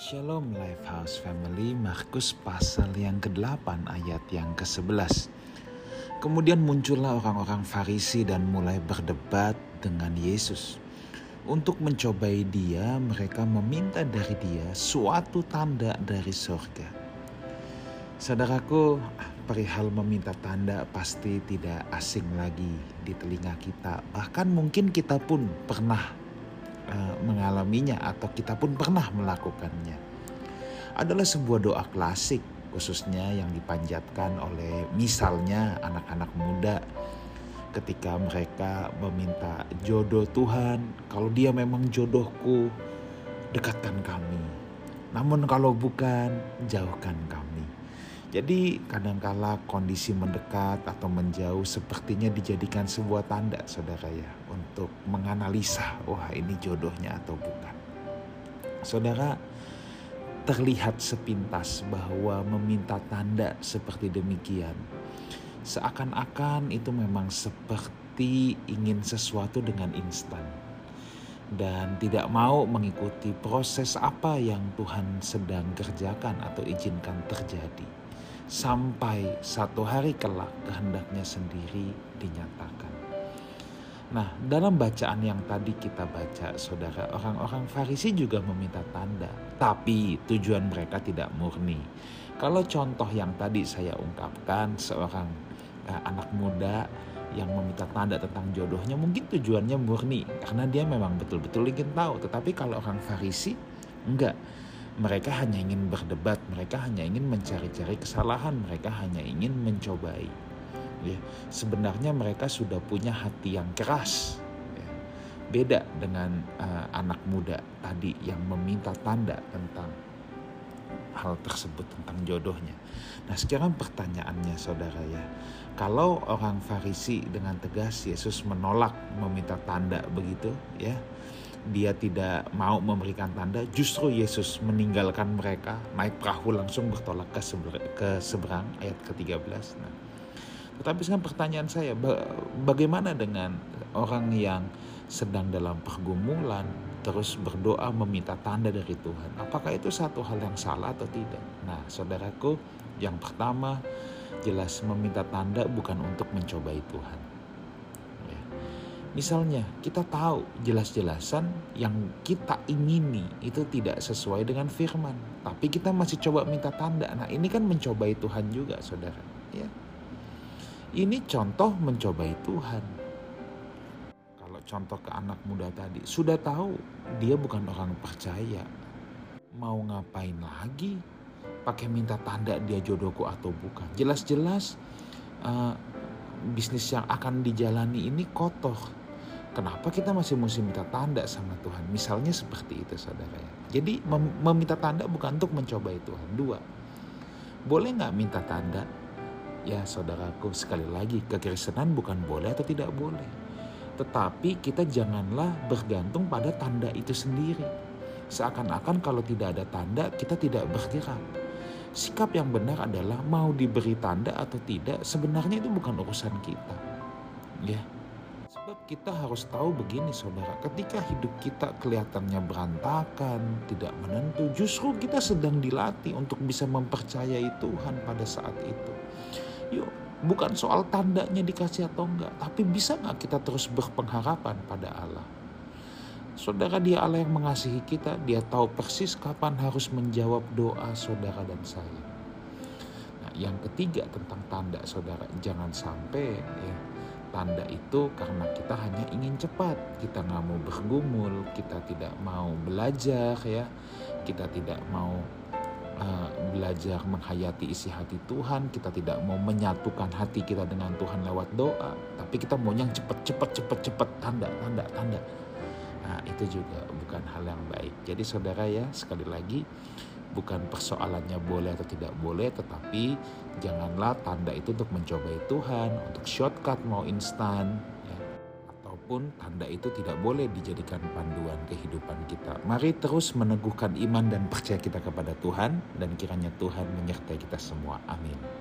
Shalom Lifehouse Family, Markus pasal yang ke-8 ayat yang ke-11. Kemudian muncullah orang-orang Farisi dan mulai berdebat dengan Yesus. Untuk mencobai dia, mereka meminta dari dia suatu tanda dari surga. Saudaraku, perihal meminta tanda pasti tidak asing lagi di telinga kita. Bahkan mungkin kita pun pernah uh, mengalaminya atau kita pun pernah melakukannya. Adalah sebuah doa klasik khususnya yang dipanjatkan oleh misalnya anak-anak muda ketika mereka meminta jodoh Tuhan, kalau dia memang jodohku, dekatkan kami. Namun kalau bukan, jauhkan kami. Jadi kadangkala kondisi mendekat atau menjauh sepertinya dijadikan sebuah tanda saudara ya untuk menganalisa wah ini jodohnya atau bukan. Saudara terlihat sepintas bahwa meminta tanda seperti demikian seakan-akan itu memang seperti ingin sesuatu dengan instan dan tidak mau mengikuti proses apa yang Tuhan sedang kerjakan atau izinkan terjadi sampai satu hari kelak kehendaknya sendiri dinyatakan. Nah, dalam bacaan yang tadi kita baca, saudara, orang-orang Farisi juga meminta tanda, tapi tujuan mereka tidak murni. Kalau contoh yang tadi saya ungkapkan, seorang uh, anak muda yang meminta tanda tentang jodohnya, mungkin tujuannya murni karena dia memang betul-betul ingin tahu. Tetapi kalau orang Farisi, enggak mereka hanya ingin berdebat, mereka hanya ingin mencari-cari kesalahan, mereka hanya ingin mencobai. Ya, sebenarnya mereka sudah punya hati yang keras. Ya. Beda dengan uh, anak muda tadi yang meminta tanda tentang hal tersebut tentang jodohnya. Nah, sekarang pertanyaannya saudara ya. Kalau orang Farisi dengan tegas Yesus menolak meminta tanda begitu ya dia tidak mau memberikan tanda, justru Yesus meninggalkan mereka, naik perahu langsung bertolak ke, seber, ke seberang ayat ke-13. Nah, tetapi sekarang pertanyaan saya, bagaimana dengan orang yang sedang dalam pergumulan, terus berdoa meminta tanda dari Tuhan? Apakah itu satu hal yang salah atau tidak? Nah, saudaraku, yang pertama jelas meminta tanda bukan untuk mencobai Tuhan Misalnya kita tahu jelas-jelasan yang kita ingini itu tidak sesuai dengan firman. Tapi kita masih coba minta tanda. Nah ini kan mencobai Tuhan juga saudara. Ya. Ini contoh mencobai Tuhan. Kalau contoh ke anak muda tadi. Sudah tahu dia bukan orang percaya. Mau ngapain lagi? Pakai minta tanda dia jodohku atau bukan. Jelas-jelas uh, bisnis yang akan dijalani ini kotor Kenapa kita masih mesti minta tanda sama Tuhan? Misalnya seperti itu saudara ya. Jadi mem meminta tanda bukan untuk mencobai Tuhan. Dua, boleh nggak minta tanda? Ya saudaraku sekali lagi kekristenan bukan boleh atau tidak boleh. Tetapi kita janganlah bergantung pada tanda itu sendiri. Seakan-akan kalau tidak ada tanda kita tidak bergerak. Sikap yang benar adalah mau diberi tanda atau tidak sebenarnya itu bukan urusan kita. Ya, Sebab kita harus tahu begini saudara, ketika hidup kita kelihatannya berantakan, tidak menentu, justru kita sedang dilatih untuk bisa mempercayai Tuhan pada saat itu. Yuk, bukan soal tandanya dikasih atau enggak, tapi bisa nggak kita terus berpengharapan pada Allah. Saudara dia Allah yang mengasihi kita, dia tahu persis kapan harus menjawab doa saudara dan saya. Nah, yang ketiga tentang tanda saudara, jangan sampai ya tanda itu karena kita hanya ingin cepat. Kita nggak mau bergumul kita tidak mau belajar ya. Kita tidak mau uh, belajar menghayati isi hati Tuhan. Kita tidak mau menyatukan hati kita dengan Tuhan lewat doa. Tapi kita mau yang cepat cepat cepat cepat. Tanda tanda tanda. Nah itu juga bukan hal yang baik. Jadi saudara ya sekali lagi bukan persoalannya boleh atau tidak boleh, tetapi janganlah tanda itu untuk mencobai Tuhan, untuk shortcut mau instan, ya. ataupun tanda itu tidak boleh dijadikan panduan kehidupan kita. Mari terus meneguhkan iman dan percaya kita kepada Tuhan, dan kiranya Tuhan menyertai kita semua. Amin.